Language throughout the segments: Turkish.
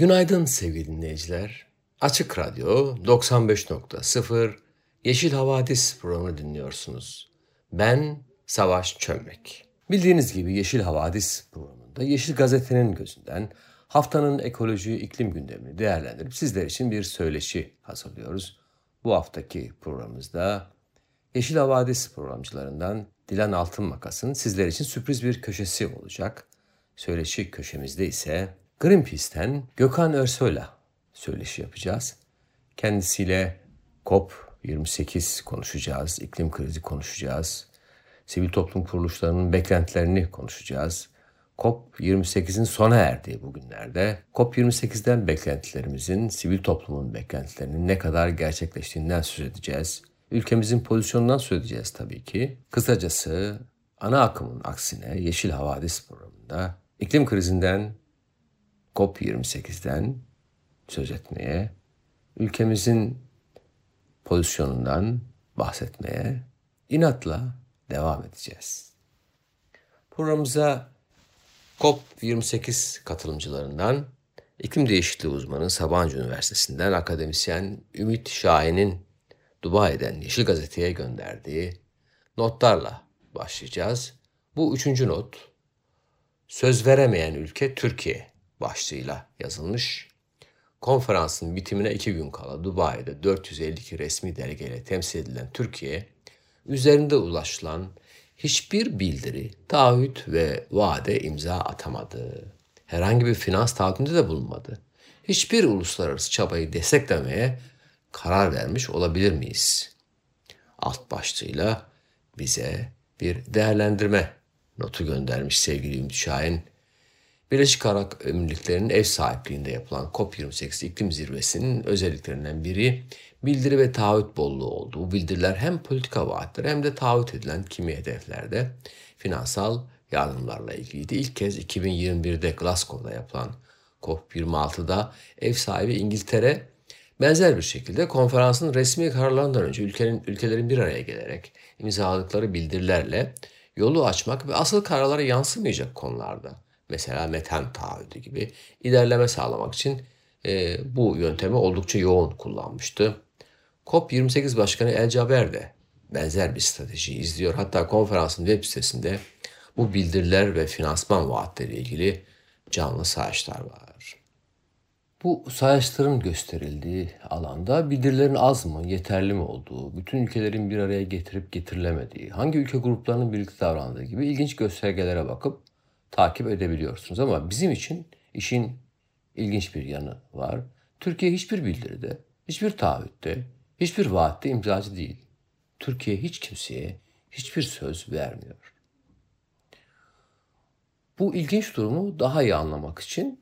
Günaydın sevgili dinleyiciler. Açık Radyo 95.0 Yeşil Havadis programını dinliyorsunuz. Ben Savaş Çömlek. Bildiğiniz gibi Yeşil Havadis programında Yeşil Gazete'nin gözünden haftanın ekoloji iklim gündemini değerlendirip sizler için bir söyleşi hazırlıyoruz. Bu haftaki programımızda Yeşil Havadis programcılarından Dilan Altın Makas'ın sizler için sürpriz bir köşesi olacak. Söyleşi köşemizde ise Greenpeace'ten Gökhan Örsoy'la söyleşi yapacağız. Kendisiyle COP28 konuşacağız, iklim krizi konuşacağız, sivil toplum kuruluşlarının beklentilerini konuşacağız. COP28'in sona erdiği bugünlerde COP28'den beklentilerimizin, sivil toplumun beklentilerinin ne kadar gerçekleştiğinden söz edeceğiz. Ülkemizin pozisyonundan söz edeceğiz tabii ki. Kısacası ana akımın aksine Yeşil Havadis programında iklim krizinden COP28'den söz etmeye, ülkemizin pozisyonundan bahsetmeye inatla devam edeceğiz. Programımıza COP28 katılımcılarından iklim değişikliği uzmanı Sabancı Üniversitesi'nden akademisyen Ümit Şahin'in Dubai'den Yeşil Gazete'ye gönderdiği notlarla başlayacağız. Bu üçüncü not, söz veremeyen ülke Türkiye başlığıyla yazılmış. Konferansın bitimine iki gün kala Dubai'de 452 resmi delegeyle temsil edilen Türkiye, üzerinde ulaşılan hiçbir bildiri, taahhüt ve vaade imza atamadı. Herhangi bir finans taahhütünde de bulunmadı. Hiçbir uluslararası çabayı desteklemeye karar vermiş olabilir miyiz? Alt başlığıyla bize bir değerlendirme notu göndermiş sevgili Ümit Şahin. Birleşik Arap Emirlikleri'nin ev sahipliğinde yapılan COP28 iklim zirvesinin özelliklerinden biri bildiri ve taahhüt bolluğu oldu. Bu bildiriler hem politika vaatleri hem de taahhüt edilen kimi hedeflerde finansal yardımlarla ilgiliydi. İlk kez 2021'de Glasgow'da yapılan COP26'da ev sahibi İngiltere benzer bir şekilde konferansın resmi kararlarından önce ülkenin, ülkelerin bir araya gelerek imzaladıkları bildirilerle yolu açmak ve asıl kararlara yansımayacak konularda mesela metan taahhüdü gibi ilerleme sağlamak için e, bu yöntemi oldukça yoğun kullanmıştı. COP28 Başkanı El Caber de benzer bir strateji izliyor. Hatta konferansın web sitesinde bu bildiriler ve finansman vaatleri ilgili canlı sayaçlar var. Bu sayaçların gösterildiği alanda bildirilerin az mı, yeterli mi olduğu, bütün ülkelerin bir araya getirip getirilemediği, hangi ülke gruplarının birlikte davrandığı gibi ilginç göstergelere bakıp takip edebiliyorsunuz. Ama bizim için işin ilginç bir yanı var. Türkiye hiçbir bildiride, hiçbir taahhütte, hiçbir vaatte imzacı değil. Türkiye hiç kimseye hiçbir söz vermiyor. Bu ilginç durumu daha iyi anlamak için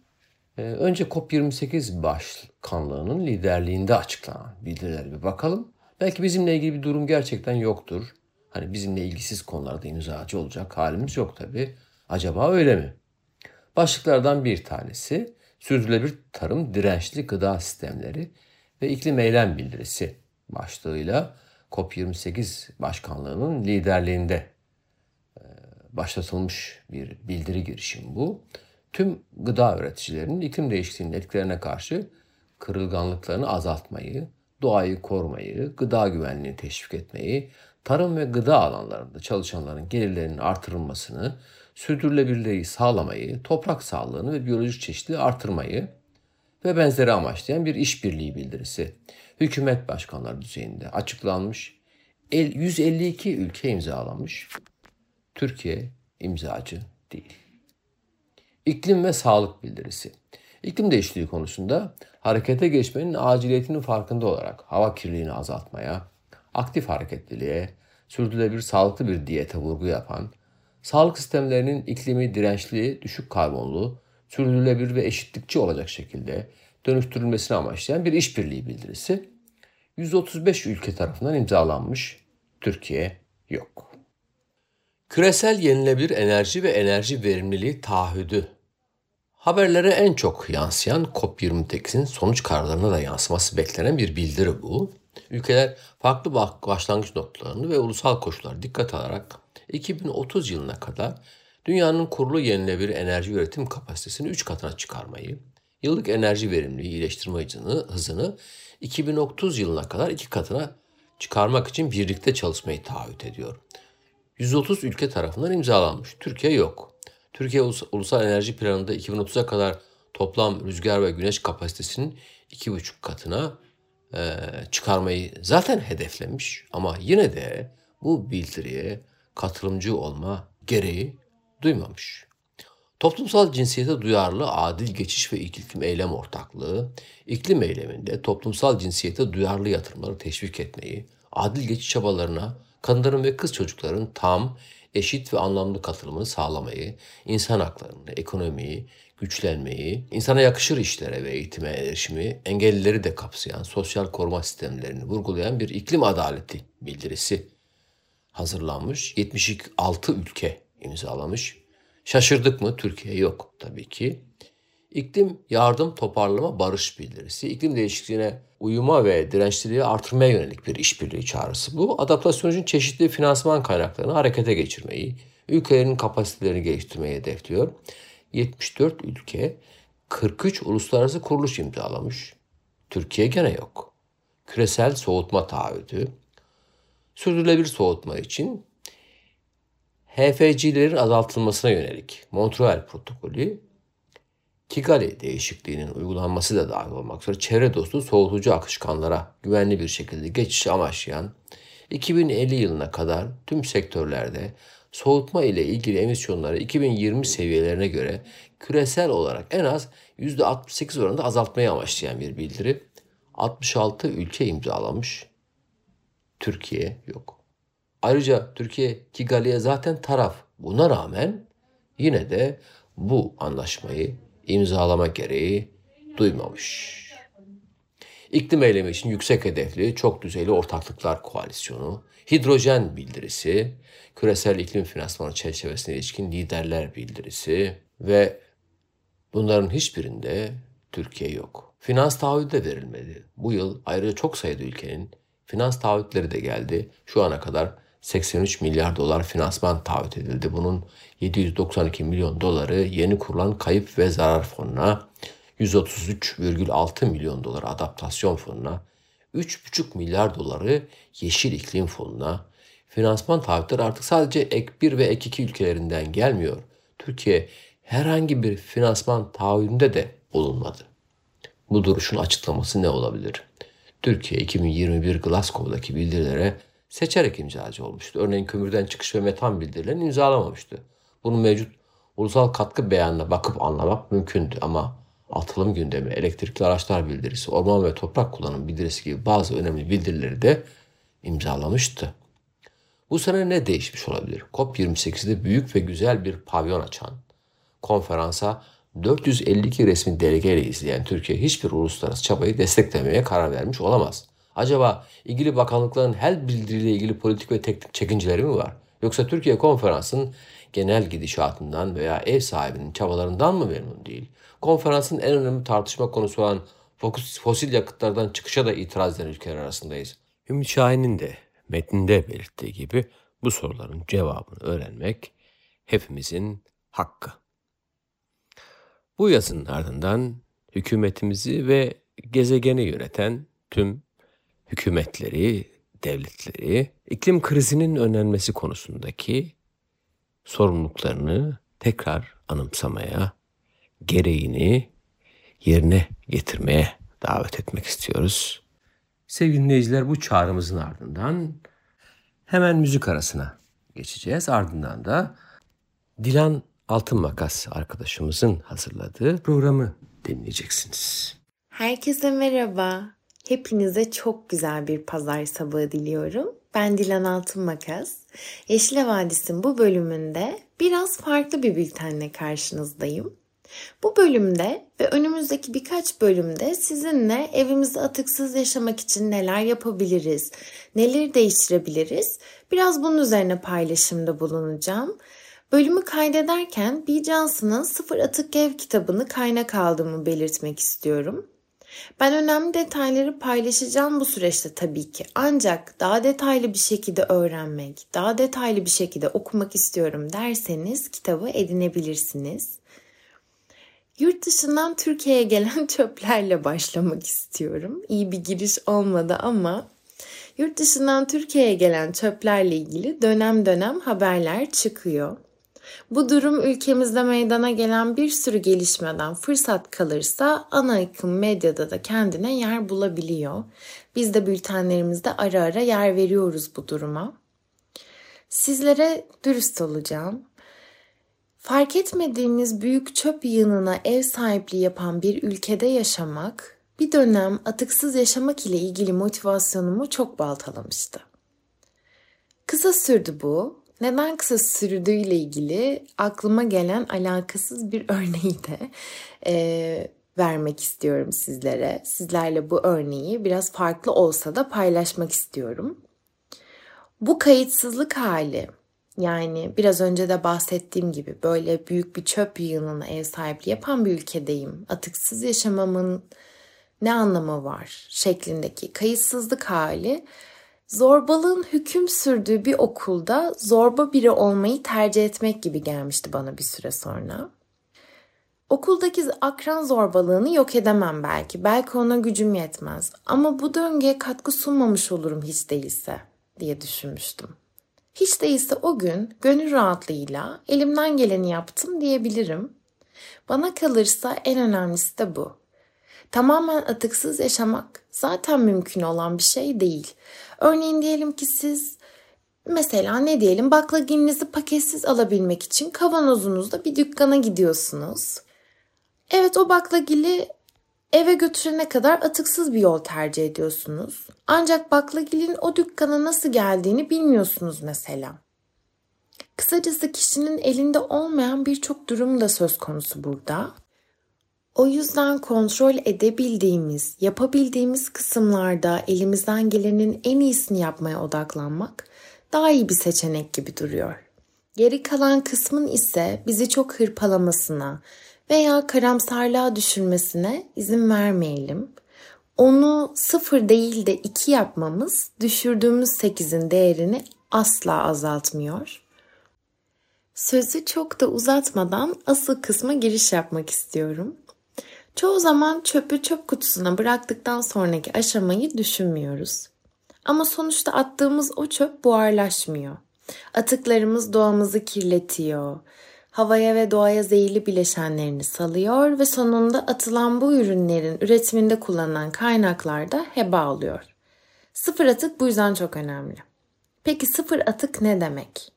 e, önce COP28 başkanlığının liderliğinde açıklanan bildirilere bir bakalım. Belki bizimle ilgili bir durum gerçekten yoktur. Hani bizimle ilgisiz konularda imzacı olacak halimiz yok tabii. Acaba öyle mi? Başlıklardan bir tanesi sürdürülebilir tarım dirençli gıda sistemleri ve iklim eylem bildirisi başlığıyla COP28 başkanlığının liderliğinde e, başlatılmış bir bildiri girişim bu. Tüm gıda üreticilerinin iklim değişikliğinin etkilerine karşı kırılganlıklarını azaltmayı, doğayı korumayı, gıda güvenliğini teşvik etmeyi, tarım ve gıda alanlarında çalışanların gelirlerinin artırılmasını, sürdürülebilirliği sağlamayı, toprak sağlığını ve biyolojik çeşitliliği artırmayı ve benzeri amaçlayan bir işbirliği bildirisi hükümet başkanları düzeyinde açıklanmış. 152 ülke imzalamış. Türkiye imzacı değil. İklim ve sağlık bildirisi. İklim değişikliği konusunda harekete geçmenin aciliyetinin farkında olarak hava kirliliğini azaltmaya, aktif hareketliliğe, sürdürülebilir sağlıklı bir diyete vurgu yapan sağlık sistemlerinin iklimi dirençli, düşük karbonlu, sürdürülebilir ve eşitlikçi olacak şekilde dönüştürülmesini amaçlayan bir işbirliği bildirisi 135 ülke tarafından imzalanmış. Türkiye yok. Küresel yenilebilir enerji ve enerji verimliliği taahhüdü Haberlere en çok yansıyan COP28'in sonuç kararlarına da yansıması beklenen bir bildiri bu. Ülkeler farklı başlangıç noktalarını ve ulusal koşulları dikkat alarak 2030 yılına kadar dünyanın kurulu yenilebilir enerji üretim kapasitesini 3 katına çıkarmayı, yıllık enerji verimliliği iyileştirme hızını, hızını 2030 yılına kadar 2 katına çıkarmak için birlikte çalışmayı taahhüt ediyor. 130 ülke tarafından imzalanmış. Türkiye yok. Türkiye Ulusal Enerji Planı'nda 2030'a kadar toplam rüzgar ve güneş kapasitesinin 2,5 katına e, çıkarmayı zaten hedeflemiş. Ama yine de bu bildiriye katılımcı olma gereği duymamış. Toplumsal cinsiyete duyarlı adil geçiş ve iklim eylem ortaklığı, iklim eyleminde toplumsal cinsiyete duyarlı yatırımları teşvik etmeyi, adil geçiş çabalarına kadınların ve kız çocukların tam, eşit ve anlamlı katılımını sağlamayı, insan haklarını, ekonomiyi, güçlenmeyi, insana yakışır işlere ve eğitime erişimi, engellileri de kapsayan sosyal koruma sistemlerini vurgulayan bir iklim adaleti bildirisi hazırlanmış. 76 ülke imzalamış. Şaşırdık mı? Türkiye yok tabii ki. İklim yardım toparlama barış bildirisi, iklim değişikliğine uyuma ve dirençliliği artırmaya yönelik bir işbirliği çağrısı bu. Adaptasyon için çeşitli finansman kaynaklarını harekete geçirmeyi, ülkelerin kapasitelerini geliştirmeyi hedefliyor. 74 ülke 43 uluslararası kuruluş imzalamış. Türkiye gene yok. Küresel soğutma taahhüdü, sürdürülebilir soğutma için HFC'lerin azaltılmasına yönelik Montreal protokolü Kigali değişikliğinin uygulanması da dahil olmak üzere çevre dostu soğutucu akışkanlara güvenli bir şekilde geçişi amaçlayan 2050 yılına kadar tüm sektörlerde soğutma ile ilgili emisyonları 2020 seviyelerine göre küresel olarak en az %68 oranında azaltmayı amaçlayan bir bildiri 66 ülke imzalamış. Türkiye yok. Ayrıca Türkiye Kigali'ye zaten taraf. Buna rağmen yine de bu anlaşmayı imzalama gereği duymamış. İklim eylemi için yüksek hedefli çok düzeyli ortaklıklar koalisyonu, hidrojen bildirisi, küresel iklim finansmanı çerçevesine ilişkin liderler bildirisi ve bunların hiçbirinde Türkiye yok. Finans taahhüdü de verilmedi. Bu yıl ayrıca çok sayıda ülkenin finans taahhütleri de geldi. Şu ana kadar 83 milyar dolar finansman taahhüt edildi. Bunun 792 milyon doları yeni kurulan kayıp ve zarar fonuna, 133,6 milyon dolar adaptasyon fonuna, 3,5 milyar doları yeşil iklim fonuna, finansman taahhütleri artık sadece ek 1 ve ek 2 ülkelerinden gelmiyor. Türkiye herhangi bir finansman taahhüdünde de bulunmadı. Bu duruşun açıklaması ne olabilir? Türkiye 2021 Glasgow'daki bildirilere seçerek imzacı olmuştu. Örneğin kömürden çıkış ve metan bildirilerini imzalamamıştı. Bunun mevcut ulusal katkı beyanına bakıp anlamak mümkündü ama atılım gündemi, elektrikli araçlar bildirisi, orman ve toprak kullanım bildirisi gibi bazı önemli bildirileri de imzalamıştı. Bu sene ne değişmiş olabilir? COP28'de büyük ve güzel bir pavyon açan, konferansa 452 resmi delegeyle izleyen Türkiye hiçbir uluslararası çabayı desteklemeye karar vermiş olamaz. Acaba ilgili bakanlıkların her bildiriyle ilgili politik ve teknik çekinceleri mi var? Yoksa Türkiye konferansın genel gidişatından veya ev sahibinin çabalarından mı memnun değil? Konferansın en önemli tartışma konusu olan fosil yakıtlardan çıkışa da itiraz eden ülkeler arasındayız. Ümit Şahin'in de metninde belirttiği gibi bu soruların cevabını öğrenmek hepimizin hakkı. Bu yazının ardından hükümetimizi ve gezegeni yöneten tüm hükümetleri, devletleri iklim krizinin önlenmesi konusundaki sorumluluklarını tekrar anımsamaya, gereğini yerine getirmeye davet etmek istiyoruz. Sevgili dinleyiciler bu çağrımızın ardından hemen müzik arasına geçeceğiz. Ardından da Dilan Altın Makas arkadaşımızın hazırladığı programı dinleyeceksiniz. Herkese merhaba. Hepinize çok güzel bir pazar sabahı diliyorum. Ben Dilan Altın Makas. Yeşile Vadisi'nin bu bölümünde Biraz farklı bir bültenle karşınızdayım. Bu bölümde ve önümüzdeki birkaç bölümde sizinle evimizde atıksız yaşamak için neler yapabiliriz, neleri değiştirebiliriz biraz bunun üzerine paylaşımda bulunacağım. Bölümü kaydederken B. Johnson'ın Sıfır Atık Ev kitabını kaynak aldığımı belirtmek istiyorum. Ben önemli detayları paylaşacağım bu süreçte tabii ki. Ancak daha detaylı bir şekilde öğrenmek, daha detaylı bir şekilde okumak istiyorum derseniz kitabı edinebilirsiniz. Yurt dışından Türkiye'ye gelen çöplerle başlamak istiyorum. İyi bir giriş olmadı ama yurt dışından Türkiye'ye gelen çöplerle ilgili dönem dönem haberler çıkıyor. Bu durum ülkemizde meydana gelen bir sürü gelişmeden fırsat kalırsa ana akım medyada da kendine yer bulabiliyor. Biz de bültenlerimizde ara ara yer veriyoruz bu duruma. Sizlere dürüst olacağım. Fark etmediğimiz büyük çöp yığınına ev sahipliği yapan bir ülkede yaşamak bir dönem atıksız yaşamak ile ilgili motivasyonumu çok baltalamıştı. Kısa sürdü bu neden kısa sürdüğüyle ilgili aklıma gelen alakasız bir örneği de e, vermek istiyorum sizlere. Sizlerle bu örneği biraz farklı olsa da paylaşmak istiyorum. Bu kayıtsızlık hali yani biraz önce de bahsettiğim gibi böyle büyük bir çöp yığınına ev sahipliği yapan bir ülkedeyim. Atıksız yaşamamın ne anlamı var şeklindeki kayıtsızlık hali Zorbalığın hüküm sürdüğü bir okulda zorba biri olmayı tercih etmek gibi gelmişti bana bir süre sonra. Okuldaki akran zorbalığını yok edemem belki. Belki ona gücüm yetmez. Ama bu döngüye katkı sunmamış olurum hiç değilse diye düşünmüştüm. Hiç değilse o gün gönül rahatlığıyla elimden geleni yaptım diyebilirim. Bana kalırsa en önemlisi de bu. Tamamen atıksız yaşamak zaten mümkün olan bir şey değil. Örneğin diyelim ki siz mesela ne diyelim baklagilinizi paketsiz alabilmek için kavanozunuzda bir dükkana gidiyorsunuz. Evet o baklagili eve götürene kadar atıksız bir yol tercih ediyorsunuz. Ancak baklagilin o dükkana nasıl geldiğini bilmiyorsunuz mesela. Kısacası kişinin elinde olmayan birçok durum da söz konusu burada. O yüzden kontrol edebildiğimiz, yapabildiğimiz kısımlarda elimizden gelenin en iyisini yapmaya odaklanmak daha iyi bir seçenek gibi duruyor. Geri kalan kısmın ise bizi çok hırpalamasına veya karamsarlığa düşürmesine izin vermeyelim. Onu sıfır değil de iki yapmamız düşürdüğümüz sekizin değerini asla azaltmıyor. Sözü çok da uzatmadan asıl kısma giriş yapmak istiyorum. Çoğu zaman çöpü çöp kutusuna bıraktıktan sonraki aşamayı düşünmüyoruz. Ama sonuçta attığımız o çöp buharlaşmıyor. Atıklarımız doğamızı kirletiyor. Havaya ve doğaya zehirli bileşenlerini salıyor ve sonunda atılan bu ürünlerin üretiminde kullanılan kaynaklar da heba oluyor. Sıfır atık bu yüzden çok önemli. Peki sıfır atık ne demek?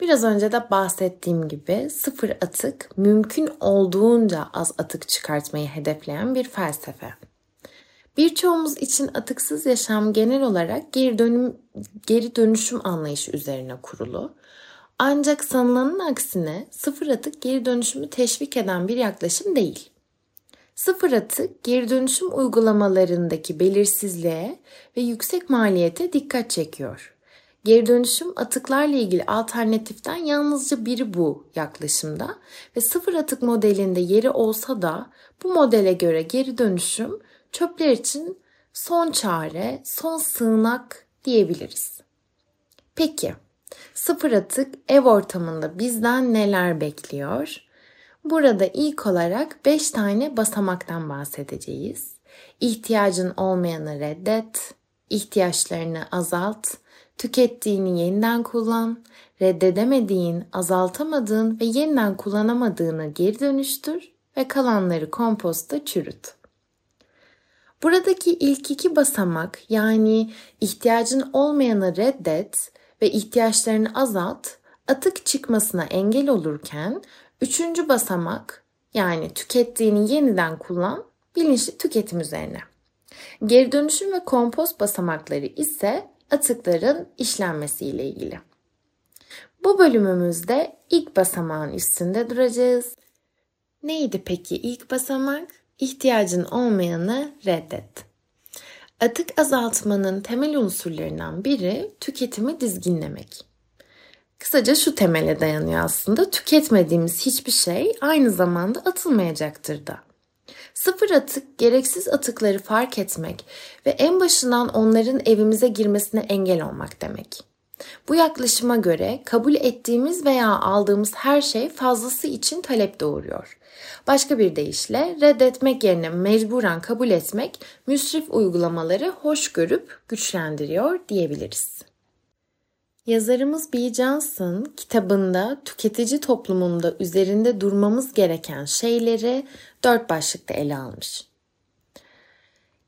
Biraz önce de bahsettiğim gibi sıfır atık mümkün olduğunca az atık çıkartmayı hedefleyen bir felsefe. Birçoğumuz için atıksız yaşam genel olarak geri, dönüm, geri dönüşüm anlayışı üzerine kurulu. Ancak sanılanın aksine sıfır atık geri dönüşümü teşvik eden bir yaklaşım değil. Sıfır atık geri dönüşüm uygulamalarındaki belirsizliğe ve yüksek maliyete dikkat çekiyor. Geri dönüşüm atıklarla ilgili alternatiften yalnızca biri bu yaklaşımda ve sıfır atık modelinde yeri olsa da bu modele göre geri dönüşüm çöpler için son çare, son sığınak diyebiliriz. Peki, sıfır atık ev ortamında bizden neler bekliyor? Burada ilk olarak 5 tane basamaktan bahsedeceğiz. İhtiyacın olmayanı reddet, ihtiyaçlarını azalt, tükettiğini yeniden kullan, reddedemediğin, azaltamadığın ve yeniden kullanamadığını geri dönüştür ve kalanları komposta çürüt. Buradaki ilk iki basamak yani ihtiyacın olmayanı reddet ve ihtiyaçlarını azalt atık çıkmasına engel olurken üçüncü basamak yani tükettiğini yeniden kullan bilinçli tüketim üzerine. Geri dönüşüm ve kompost basamakları ise atıkların işlenmesiyle ilgili. Bu bölümümüzde ilk basamağın üstünde duracağız. Neydi peki ilk basamak? İhtiyacın olmayanı reddet. Atık azaltmanın temel unsurlarından biri tüketimi dizginlemek. Kısaca şu temele dayanıyor aslında. Tüketmediğimiz hiçbir şey aynı zamanda atılmayacaktır da. Sıfır atık, gereksiz atıkları fark etmek ve en başından onların evimize girmesine engel olmak demek. Bu yaklaşıma göre kabul ettiğimiz veya aldığımız her şey fazlası için talep doğuruyor. Başka bir deyişle reddetmek yerine mecburen kabul etmek müsrif uygulamaları hoş görüp güçlendiriyor diyebiliriz. Yazarımız B. Johnson kitabında tüketici toplumunda üzerinde durmamız gereken şeyleri dört başlıkta ele almış.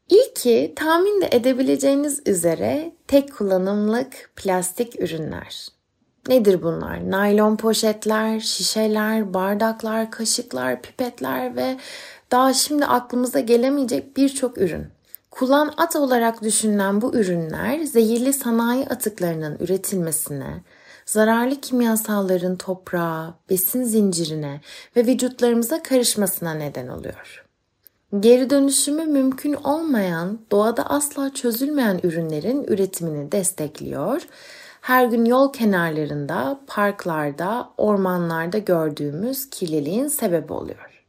İlki tahmin de edebileceğiniz üzere tek kullanımlık plastik ürünler. Nedir bunlar? Naylon poşetler, şişeler, bardaklar, kaşıklar, pipetler ve daha şimdi aklımıza gelemeyecek birçok ürün. Kullan at olarak düşünülen bu ürünler zehirli sanayi atıklarının üretilmesine, zararlı kimyasalların toprağa, besin zincirine ve vücutlarımıza karışmasına neden oluyor. Geri dönüşümü mümkün olmayan, doğada asla çözülmeyen ürünlerin üretimini destekliyor. Her gün yol kenarlarında, parklarda, ormanlarda gördüğümüz kirliliğin sebebi oluyor.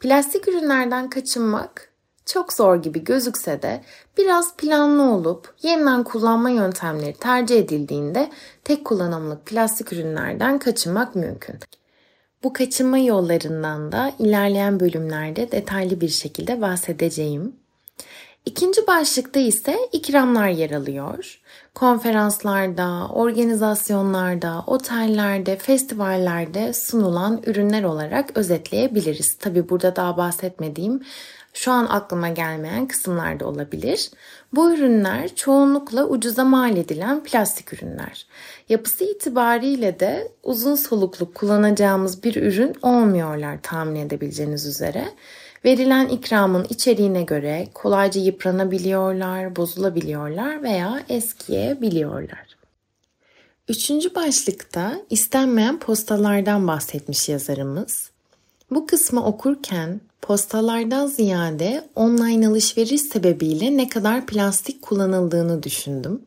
Plastik ürünlerden kaçınmak çok zor gibi gözükse de biraz planlı olup yeniden kullanma yöntemleri tercih edildiğinde tek kullanımlık plastik ürünlerden kaçınmak mümkün. Bu kaçınma yollarından da ilerleyen bölümlerde detaylı bir şekilde bahsedeceğim. İkinci başlıkta ise ikramlar yer alıyor. Konferanslarda, organizasyonlarda, otellerde, festivallerde sunulan ürünler olarak özetleyebiliriz. Tabi burada daha bahsetmediğim şu an aklıma gelmeyen kısımlar da olabilir. Bu ürünler çoğunlukla ucuza mal edilen plastik ürünler. Yapısı itibariyle de uzun soluklu kullanacağımız bir ürün olmuyorlar tahmin edebileceğiniz üzere. Verilen ikramın içeriğine göre kolayca yıpranabiliyorlar, bozulabiliyorlar veya eskiyebiliyorlar. Üçüncü başlıkta istenmeyen postalardan bahsetmiş yazarımız. Bu kısmı okurken postalardan ziyade online alışveriş sebebiyle ne kadar plastik kullanıldığını düşündüm.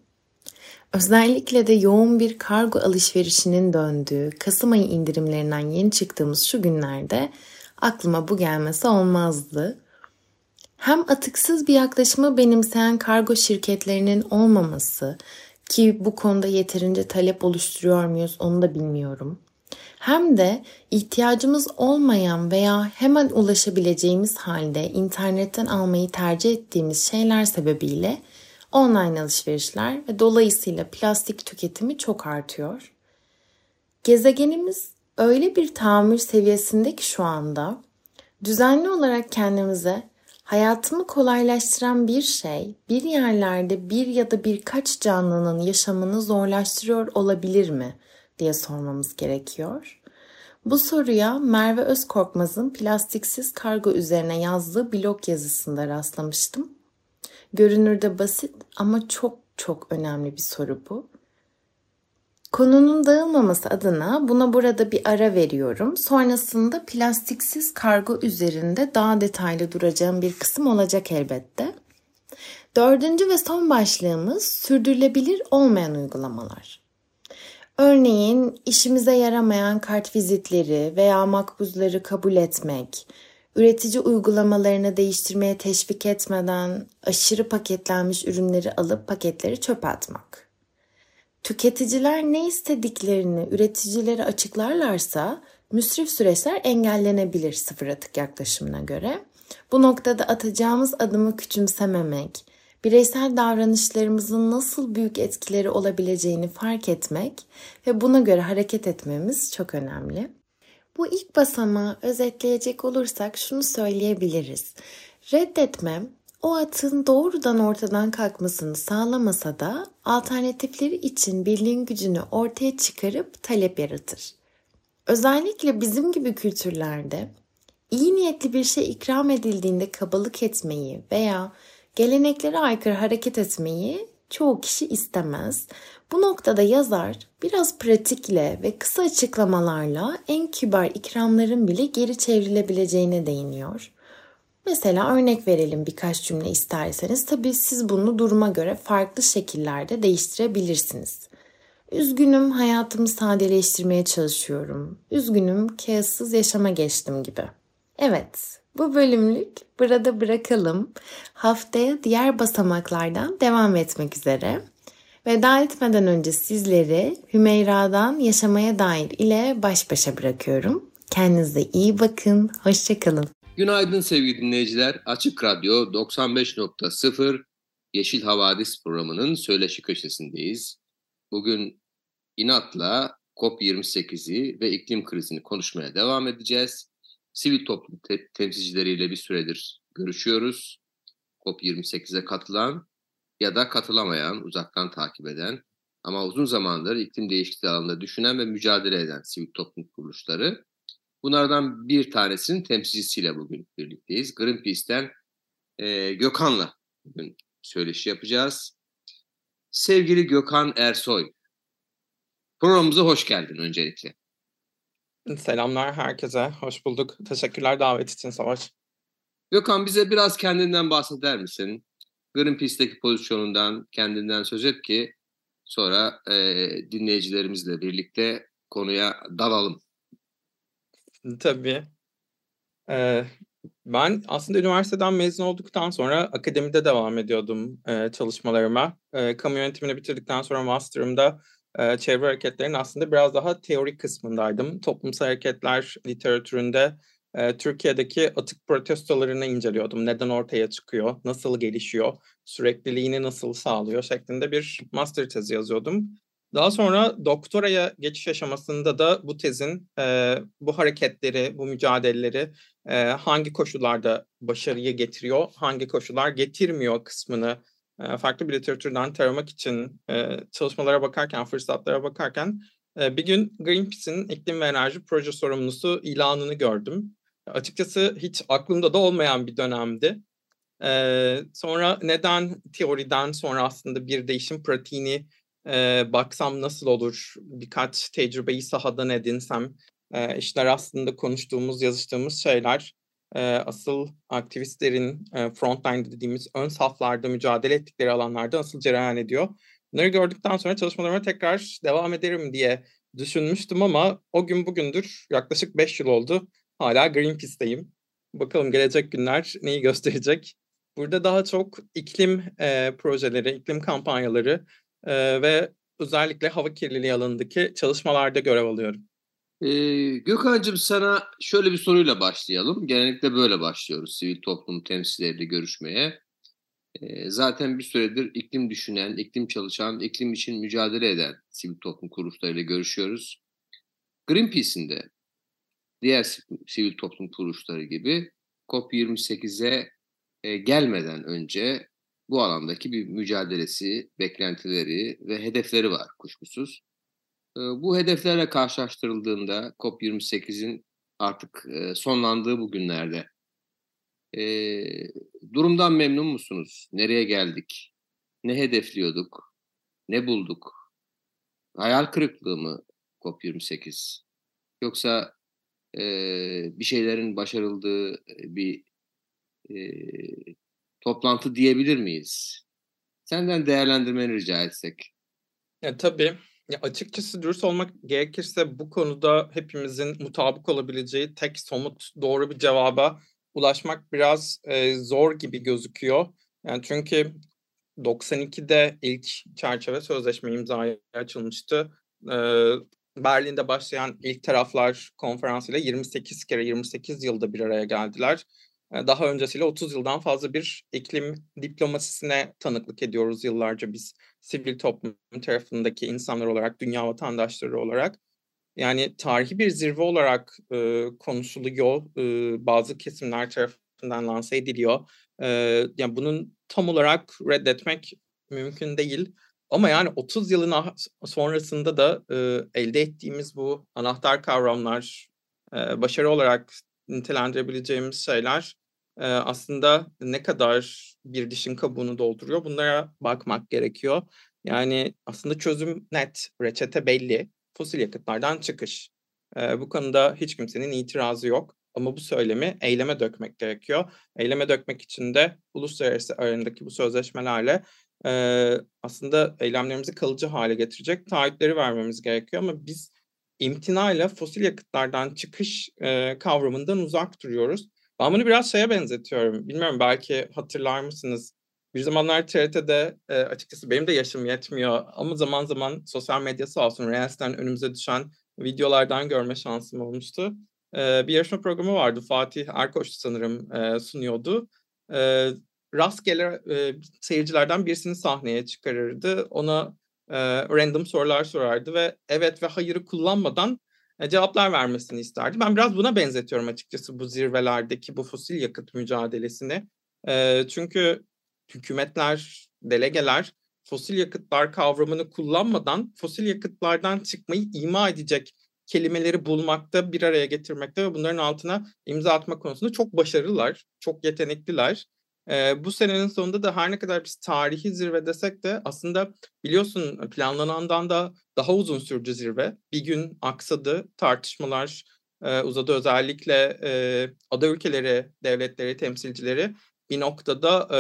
Özellikle de yoğun bir kargo alışverişinin döndüğü Kasım ayı indirimlerinden yeni çıktığımız şu günlerde aklıma bu gelmesi olmazdı. Hem atıksız bir yaklaşımı benimseyen kargo şirketlerinin olmaması ki bu konuda yeterince talep oluşturuyor muyuz onu da bilmiyorum hem de ihtiyacımız olmayan veya hemen ulaşabileceğimiz halde internetten almayı tercih ettiğimiz şeyler sebebiyle online alışverişler ve dolayısıyla plastik tüketimi çok artıyor. Gezegenimiz öyle bir tahammül seviyesinde ki şu anda düzenli olarak kendimize hayatımı kolaylaştıran bir şey bir yerlerde bir ya da birkaç canlının yaşamını zorlaştırıyor olabilir mi diye sormamız gerekiyor. Bu soruya Merve Özkorkmaz'ın plastiksiz kargo üzerine yazdığı blog yazısında rastlamıştım. Görünürde basit ama çok çok önemli bir soru bu. Konunun dağılmaması adına buna burada bir ara veriyorum. Sonrasında plastiksiz kargo üzerinde daha detaylı duracağım bir kısım olacak elbette. Dördüncü ve son başlığımız sürdürülebilir olmayan uygulamalar. Örneğin işimize yaramayan kart vizitleri veya makbuzları kabul etmek, üretici uygulamalarını değiştirmeye teşvik etmeden aşırı paketlenmiş ürünleri alıp paketleri çöpe atmak. Tüketiciler ne istediklerini üreticilere açıklarlarsa müsrif süreçler engellenebilir sıfır atık yaklaşımına göre. Bu noktada atacağımız adımı küçümsememek, bireysel davranışlarımızın nasıl büyük etkileri olabileceğini fark etmek ve buna göre hareket etmemiz çok önemli. Bu ilk basamağı özetleyecek olursak şunu söyleyebiliriz. Reddetmem o atın doğrudan ortadan kalkmasını sağlamasa da alternatifleri için birliğin gücünü ortaya çıkarıp talep yaratır. Özellikle bizim gibi kültürlerde iyi niyetli bir şey ikram edildiğinde kabalık etmeyi veya geleneklere aykırı hareket etmeyi çoğu kişi istemez. Bu noktada yazar biraz pratikle ve kısa açıklamalarla en kibar ikramların bile geri çevrilebileceğine değiniyor. Mesela örnek verelim birkaç cümle isterseniz. Tabii siz bunu duruma göre farklı şekillerde değiştirebilirsiniz. Üzgünüm hayatımı sadeleştirmeye çalışıyorum. Üzgünüm kağıtsız yaşama geçtim gibi. Evet, bu bölümlük burada bırakalım. Haftaya diğer basamaklardan devam etmek üzere. Veda etmeden önce sizleri Hümeyra'dan Yaşamaya Dair ile baş başa bırakıyorum. Kendinize iyi bakın, hoşçakalın. Günaydın sevgili dinleyiciler. Açık Radyo 95.0 Yeşil Havadis programının söyleşi köşesindeyiz. Bugün inatla COP28'i ve iklim krizini konuşmaya devam edeceğiz. Sivil toplum te- temsilcileriyle bir süredir görüşüyoruz. COP28'e katılan ya da katılamayan, uzaktan takip eden ama uzun zamandır iklim değişikliği alanında düşünen ve mücadele eden sivil toplum kuruluşları. Bunlardan bir tanesinin temsilcisiyle bugün birlikteyiz. Greenpeace'ten e, Gökhan'la bugün söyleşi yapacağız. Sevgili Gökhan Ersoy, programımıza hoş geldin öncelikle. Selamlar herkese, hoş bulduk. Teşekkürler davet için Savaş. Gökhan bize biraz kendinden bahseder misin? Greenpeace'teki pozisyonundan, kendinden söz et ki sonra e, dinleyicilerimizle birlikte konuya dalalım. Tabii. Ee, ben aslında üniversiteden mezun olduktan sonra akademide devam ediyordum e, çalışmalarıma. E, kamu yönetimini bitirdikten sonra master'ımda e, çevre hareketlerinin aslında biraz daha teorik kısmındaydım. Toplumsal hareketler literatüründe e, Türkiye'deki atık protestolarını inceliyordum. Neden ortaya çıkıyor, nasıl gelişiyor, sürekliliğini nasıl sağlıyor şeklinde bir master tezi yazıyordum. Daha sonra doktoraya geçiş aşamasında da bu tezin e, bu hareketleri, bu mücadeleleri e, hangi koşullarda başarıyı getiriyor, hangi koşullar getirmiyor kısmını farklı bir literatürden taramak için çalışmalara bakarken, fırsatlara bakarken bir gün Greenpeace'in iklim ve enerji proje sorumlusu ilanını gördüm. Açıkçası hiç aklımda da olmayan bir dönemdi. Sonra neden teoriden sonra aslında bir değişim pratiğini baksam nasıl olur, birkaç tecrübeyi sahadan edinsem, işler aslında konuştuğumuz, yazıştığımız şeyler asıl aktivistlerin e, frontline dediğimiz ön saflarda mücadele ettikleri alanlarda nasıl cereyan ediyor. Bunları gördükten sonra çalışmalarıma tekrar devam ederim diye düşünmüştüm ama o gün bugündür yaklaşık 5 yıl oldu. Hala Greenpeace'teyim. Bakalım gelecek günler neyi gösterecek. Burada daha çok iklim e, projeleri, iklim kampanyaları e, ve özellikle hava kirliliği alanındaki çalışmalarda görev alıyorum. Ee, Gökhan'cığım sana şöyle bir soruyla başlayalım. Genellikle böyle başlıyoruz sivil toplum temsilcileriyle görüşmeye. Ee, zaten bir süredir iklim düşünen, iklim çalışan, iklim için mücadele eden sivil toplum kuruluşlarıyla görüşüyoruz. Greenpeace'in de diğer sivil toplum kuruluşları gibi COP28'e e, gelmeden önce bu alandaki bir mücadelesi, beklentileri ve hedefleri var kuşkusuz. Bu hedeflerle karşılaştırıldığında COP28'in artık sonlandığı bu günlerde durumdan memnun musunuz? Nereye geldik? Ne hedefliyorduk? Ne bulduk? Hayal kırıklığı mı COP28? Yoksa bir şeylerin başarıldığı bir toplantı diyebilir miyiz? Senden değerlendirmeni rica etsek. Ya, tabii. Ya, açıkçası dürüst olmak gerekirse bu konuda hepimizin mutabık olabileceği tek somut doğru bir cevaba ulaşmak biraz e, zor gibi gözüküyor. Yani çünkü 92'de ilk çerçeve sözleşme imzaya açılmıştı. E, Berlin'de başlayan ilk taraflar konferansıyla 28 kere 28 yılda bir araya geldiler. Daha öncesiyle 30 yıldan fazla bir iklim diplomasisine tanıklık ediyoruz yıllarca biz sivil toplum tarafındaki insanlar olarak, dünya vatandaşları olarak. Yani tarihi bir zirve olarak e, konuşuluyor, e, bazı kesimler tarafından lanse ediliyor. E, yani bunun tam olarak reddetmek mümkün değil. Ama yani 30 yılın sonrasında da e, elde ettiğimiz bu anahtar kavramlar, e, başarı olarak nitelendirebileceğimiz şeyler aslında ne kadar bir dişin kabuğunu dolduruyor bunlara bakmak gerekiyor. Yani aslında çözüm net, reçete belli. Fosil yakıtlardan çıkış. bu konuda hiç kimsenin itirazı yok. Ama bu söylemi eyleme dökmek gerekiyor. Eyleme dökmek için de uluslararası arasındaki bu sözleşmelerle e, aslında eylemlerimizi kalıcı hale getirecek taahhütleri vermemiz gerekiyor. Ama biz imtinayla fosil yakıtlardan çıkış e, kavramından uzak duruyoruz. Ben bunu biraz şeye benzetiyorum. Bilmiyorum belki hatırlar mısınız? Bir zamanlar TRT'de e, açıkçası benim de yaşım yetmiyor ama zaman zaman sosyal medya sağ olsun Reels'ten önümüze düşen videolardan görme şansım olmuştu. E, bir yarışma programı vardı. Fatih Erkoç sanırım e, sunuyordu. E, rastgele e, seyircilerden birisini sahneye çıkarırdı. Ona e, random sorular sorardı ve evet ve hayırı kullanmadan e, cevaplar vermesini isterdi. Ben biraz buna benzetiyorum açıkçası bu zirvelerdeki bu fosil yakıt mücadelesini. E, çünkü hükümetler, delegeler fosil yakıtlar kavramını kullanmadan fosil yakıtlardan çıkmayı ima edecek kelimeleri bulmakta, bir araya getirmekte ve bunların altına imza atma konusunda çok başarılılar, çok yetenekliler. Ee, bu senenin sonunda da her ne kadar biz tarihi zirve desek de aslında biliyorsun planlanandan da daha uzun sürdü zirve. Bir gün aksadı, tartışmalar e, uzadı. Özellikle e, ada ülkeleri, devletleri, temsilcileri bir noktada e,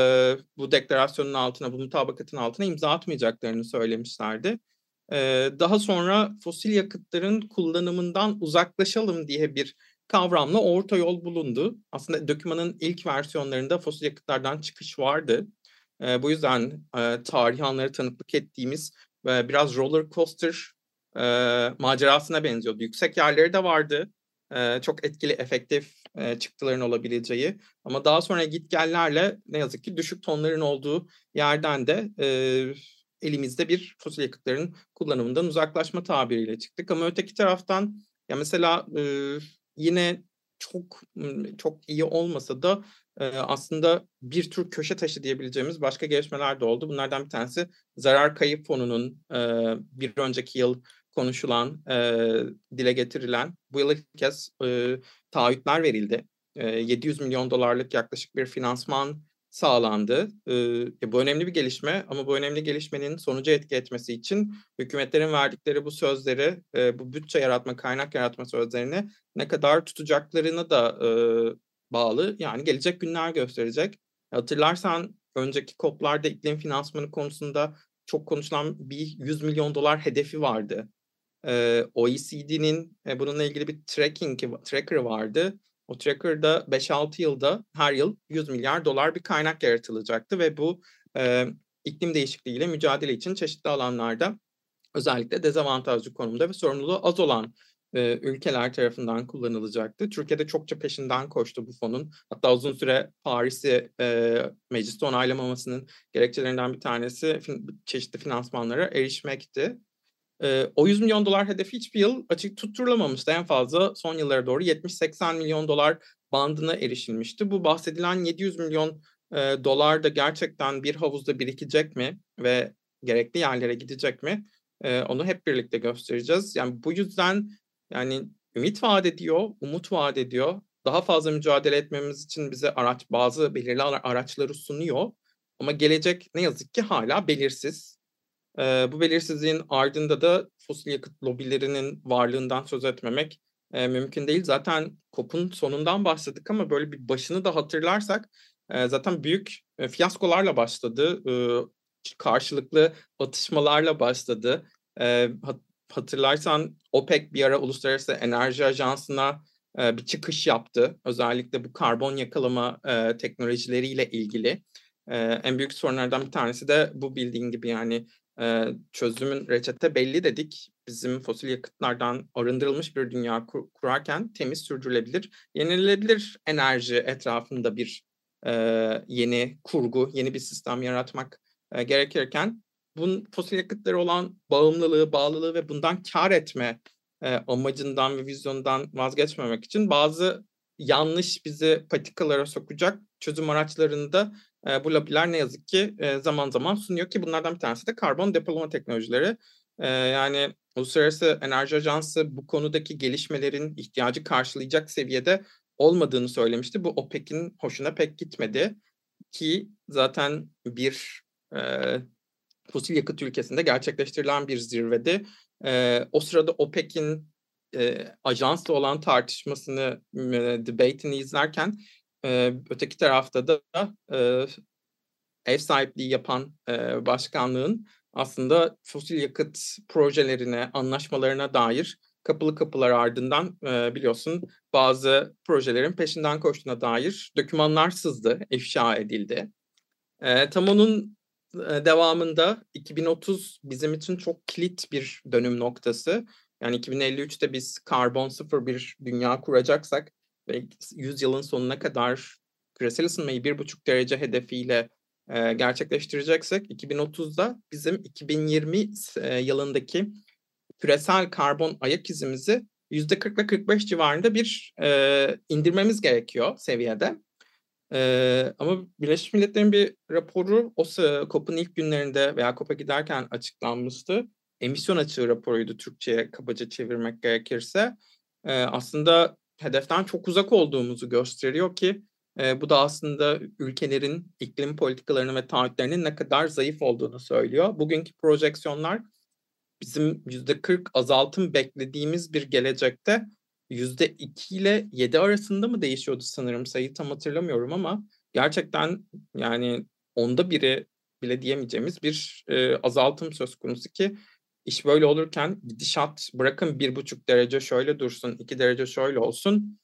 bu deklarasyonun altına, bu mutabakatın altına imza atmayacaklarını söylemişlerdi. E, daha sonra fosil yakıtların kullanımından uzaklaşalım diye bir kavramla orta yol bulundu. Aslında dokümanın ilk versiyonlarında fosil yakıtlardan çıkış vardı. E, bu yüzden e, tarih anları tanıklık ettiğimiz e, biraz roller coaster e, macerasına benziyordu. Yüksek yerleri de vardı. E, çok etkili, efektif e, çıktıların olabileceği. Ama daha sonra gitgellerle ne yazık ki düşük tonların olduğu yerden de e, elimizde bir fosil yakıtların kullanımından uzaklaşma tabiriyle çıktık. Ama öteki taraftan ya mesela e, yine çok çok iyi olmasa da e, aslında bir tür köşe taşı diyebileceğimiz başka gelişmeler de oldu. Bunlardan bir tanesi zarar kayıp fonunun e, bir önceki yıl konuşulan, e, dile getirilen bu yıl ilk kez e, taahhütler verildi. E, 700 milyon dolarlık yaklaşık bir finansman sağlandı. E, bu önemli bir gelişme ama bu önemli gelişmenin sonucu etki etmesi için hükümetlerin verdikleri bu sözleri, e, bu bütçe yaratma, kaynak yaratma sözlerini ne kadar tutacaklarına da e, bağlı. Yani gelecek günler gösterecek. Hatırlarsan önceki COP'larda iklim finansmanı konusunda çok konuşulan bir 100 milyon dolar hedefi vardı. E, OECD'nin e, bununla ilgili bir tracking tracker vardı o tracker'da 5-6 yılda her yıl 100 milyar dolar bir kaynak yaratılacaktı ve bu e, iklim değişikliğiyle mücadele için çeşitli alanlarda özellikle dezavantajlı konumda ve sorumluluğu az olan e, ülkeler tarafından kullanılacaktı. Türkiye'de çokça peşinden koştu bu fonun. Hatta uzun süre Paris'i e, mecliste onaylamamasının gerekçelerinden bir tanesi çeşitli finansmanlara erişmekti. E, o 100 milyon dolar hedefi hiçbir yıl açık tutturulamamıştı. En fazla son yıllara doğru 70-80 milyon dolar bandına erişilmişti. Bu bahsedilen 700 milyon e, dolar da gerçekten bir havuzda birikecek mi ve gerekli yerlere gidecek mi? E, onu hep birlikte göstereceğiz. Yani bu yüzden yani ümit vaat ediyor, umut vaat ediyor. Daha fazla mücadele etmemiz için bize araç bazı belirli araçları sunuyor. Ama gelecek ne yazık ki hala belirsiz. E, bu belirsizliğin ardında da fosil yakıt lobilerinin varlığından söz etmemek e, mümkün değil. Zaten COP'un sonundan bahsettik ama böyle bir başını da hatırlarsak e, zaten büyük e, fiyaskolarla başladı. E, karşılıklı atışmalarla başladı. E, hatırlarsan OPEC bir ara Uluslararası Enerji Ajansı'na e, bir çıkış yaptı. Özellikle bu karbon yakalama e, teknolojileriyle ilgili. E, en büyük sorunlardan bir tanesi de bu bildiğin gibi yani çözümün reçete belli dedik. Bizim fosil yakıtlardan arındırılmış bir dünya kur, kurarken temiz, sürdürülebilir, yenilebilir enerji etrafında bir yeni kurgu, yeni bir sistem yaratmak gerekirken bunun fosil yakıtları olan bağımlılığı, bağlılığı ve bundan kar etme amacından ve vizyondan vazgeçmemek için bazı yanlış bizi patikalara sokacak çözüm araçlarında e, bu lobiler ne yazık ki e, zaman zaman sunuyor ki bunlardan bir tanesi de karbon depolama teknolojileri. E, yani Uluslararası Enerji Ajansı bu konudaki gelişmelerin ihtiyacı karşılayacak seviyede olmadığını söylemişti. Bu OPEC'in hoşuna pek gitmedi ki zaten bir e, fosil yakıt ülkesinde gerçekleştirilen bir zirvede e, o sırada OPEC'in e, ajansla olan tartışmasını, e, debate'ini izlerken e, öteki tarafta da e, ev sahipliği yapan e, başkanlığın aslında fosil yakıt projelerine, anlaşmalarına dair kapılı kapılar ardından e, biliyorsun bazı projelerin peşinden koştuğuna dair dokümanlar sızdı, ifşa edildi. E, tam onun e, devamında 2030 bizim için çok kilit bir dönüm noktası. Yani 2053'te biz karbon sıfır bir dünya kuracaksak ve 100 yılın sonuna kadar küresel ısınmayı bir buçuk derece hedefiyle e, gerçekleştireceksek 2030'da bizim 2020 e, yılındaki küresel karbon ayak izimizi %40 ile 45 civarında bir e, indirmemiz gerekiyor seviyede. E, ama Birleşmiş Milletler'in bir raporu o COP'un ilk günlerinde veya COP'a giderken açıklanmıştı. Emisyon açığı raporuydu Türkçe'ye kabaca çevirmek gerekirse. E, aslında hedeften çok uzak olduğumuzu gösteriyor ki e, bu da aslında ülkelerin iklim politikalarının ve taahhütlerinin ne kadar zayıf olduğunu söylüyor. Bugünkü projeksiyonlar bizim %40 azaltım beklediğimiz bir gelecekte %2 ile 7 arasında mı değişiyordu sanırım sayı tam hatırlamıyorum ama gerçekten yani onda biri bile diyemeyeceğimiz bir e, azaltım söz konusu ki iş böyle olurken gidişat bırakın bir buçuk derece şöyle dursun, iki derece şöyle olsun.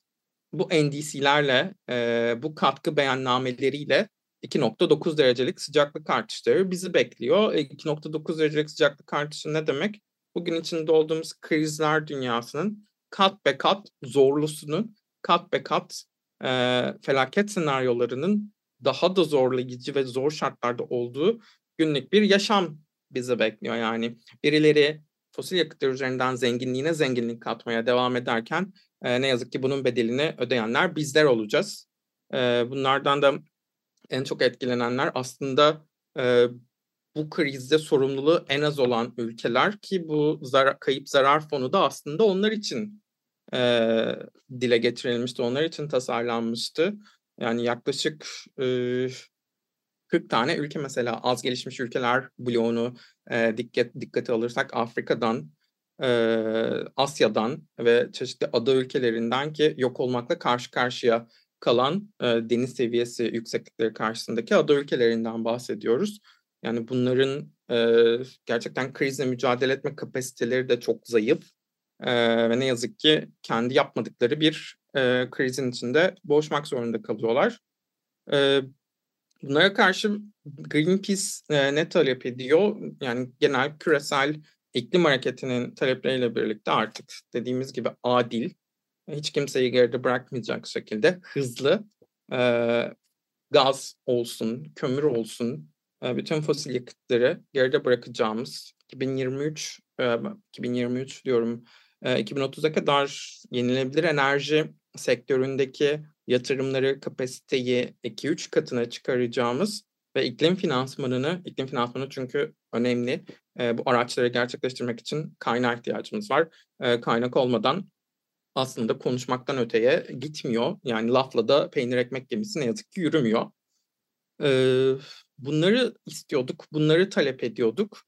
Bu NDC'lerle, e, bu katkı beyannameleriyle 2.9 derecelik sıcaklık artışları bizi bekliyor. 2.9 e, derecelik sıcaklık artışı ne demek? Bugün içinde olduğumuz krizler dünyasının kat be kat zorlusunun, kat be kat e, felaket senaryolarının daha da zorlayıcı ve zor şartlarda olduğu günlük bir yaşam bizi bekliyor. Yani birileri fosil yakıtlar üzerinden zenginliğine zenginlik katmaya devam ederken e, ne yazık ki bunun bedelini ödeyenler bizler olacağız. E, bunlardan da en çok etkilenenler aslında e, bu krizde sorumluluğu en az olan ülkeler ki bu zar kayıp zarar fonu da aslında onlar için e, dile getirilmişti, onlar için tasarlanmıştı. Yani yaklaşık 40 tane ülke mesela az gelişmiş ülkeler bloğunu e, dikkat dikkate alırsak Afrika'dan, e, Asya'dan ve çeşitli ada ülkelerinden ki yok olmakla karşı karşıya kalan e, deniz seviyesi yükseklikleri karşısındaki ada ülkelerinden bahsediyoruz. Yani bunların e, gerçekten krizle mücadele etme kapasiteleri de çok zayıf e, ve ne yazık ki kendi yapmadıkları bir e, krizin içinde boğuşmak zorunda kalıyorlar. E, bunlara karşı Greenpeace e, ne talep ediyor? Yani genel küresel iklim hareketinin talepleriyle birlikte artık dediğimiz gibi adil, hiç kimseyi geride bırakmayacak şekilde hızlı e, gaz olsun, kömür olsun, e, bütün fosil yakıtları geride bırakacağımız 2023 e, 2023 diyorum e, 2030'a kadar yenilebilir enerji sektöründeki yatırımları, kapasiteyi 2-3 katına çıkaracağımız ve iklim finansmanını, iklim finansmanı çünkü önemli. E, bu araçları gerçekleştirmek için kaynağa ihtiyacımız var. E, kaynak olmadan aslında konuşmaktan öteye gitmiyor. Yani lafla da peynir ekmek gemisi ne yazık ki yürümüyor. Ee, bunları istiyorduk, bunları talep ediyorduk.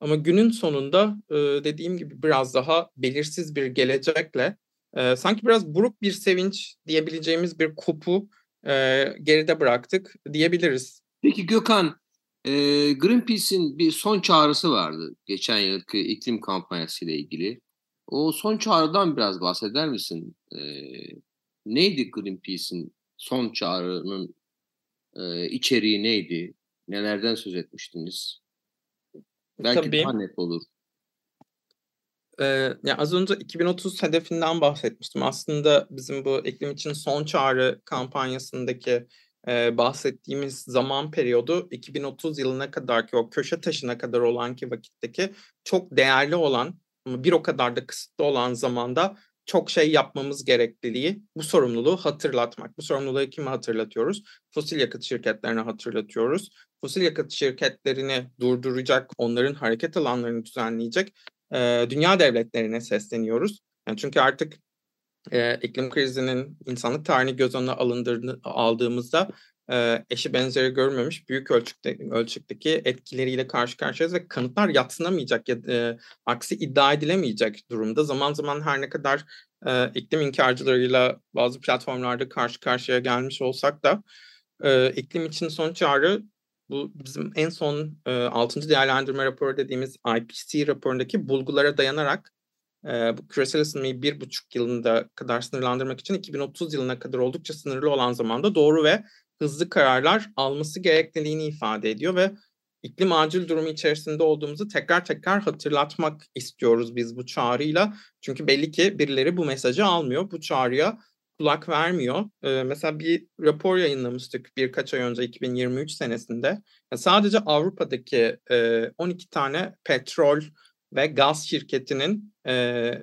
Ama günün sonunda e, dediğim gibi biraz daha belirsiz bir gelecekle e, sanki biraz buruk bir sevinç diyebileceğimiz bir kopu e, geride bıraktık diyebiliriz. Peki Gökhan, e, Greenpeace'in bir son çağrısı vardı geçen yılki iklim kampanyası ile ilgili. O son çağrıdan biraz bahseder misin? E, neydi Greenpeace'in son çağrının e, içeriği neydi? Nelerden söz etmiştiniz? Belki Tabii. daha net olur. Ee, ya az önce 2030 hedefinden bahsetmiştim. Aslında bizim bu iklim için son çağrı kampanyasındaki e, bahsettiğimiz zaman periyodu 2030 yılına kadar ki o köşe taşına kadar olan ki vakitteki çok değerli olan ama bir o kadar da kısıtlı olan zamanda çok şey yapmamız gerekliliği bu sorumluluğu hatırlatmak. Bu sorumluluğu kime hatırlatıyoruz? Fosil yakıt şirketlerine hatırlatıyoruz. Fosil yakıt şirketlerini durduracak, onların hareket alanlarını düzenleyecek e, dünya devletlerine sesleniyoruz. Yani çünkü artık e, iklim krizinin insanlık tarihini göz önüne alındığını aldığımızda e, eşi benzeri görmemiş büyük ölçekte, ölçekteki etkileriyle karşı karşıyayız ve kanıtlar yatsınamayacak ya e, aksi iddia edilemeyecek durumda. Zaman zaman her ne kadar e, iklim inkarcılarıyla bazı platformlarda karşı karşıya gelmiş olsak da e, iklim için son çağrı bu bizim en son e, 6. değerlendirme raporu dediğimiz IPCC raporundaki bulgulara dayanarak e, bu küresel ısınmayı bir buçuk yılında kadar sınırlandırmak için 2030 yılına kadar oldukça sınırlı olan zamanda doğru ve hızlı kararlar alması gerekliliğini ifade ediyor ve iklim acil durumu içerisinde olduğumuzu tekrar tekrar hatırlatmak istiyoruz biz bu çağrıyla. Çünkü belli ki birileri bu mesajı almıyor, bu çağrıya kulak vermiyor. Ee, mesela bir rapor yayınlamıştık birkaç ay önce 2023 senesinde. sadece Avrupa'daki e, 12 tane petrol ve gaz şirketinin e,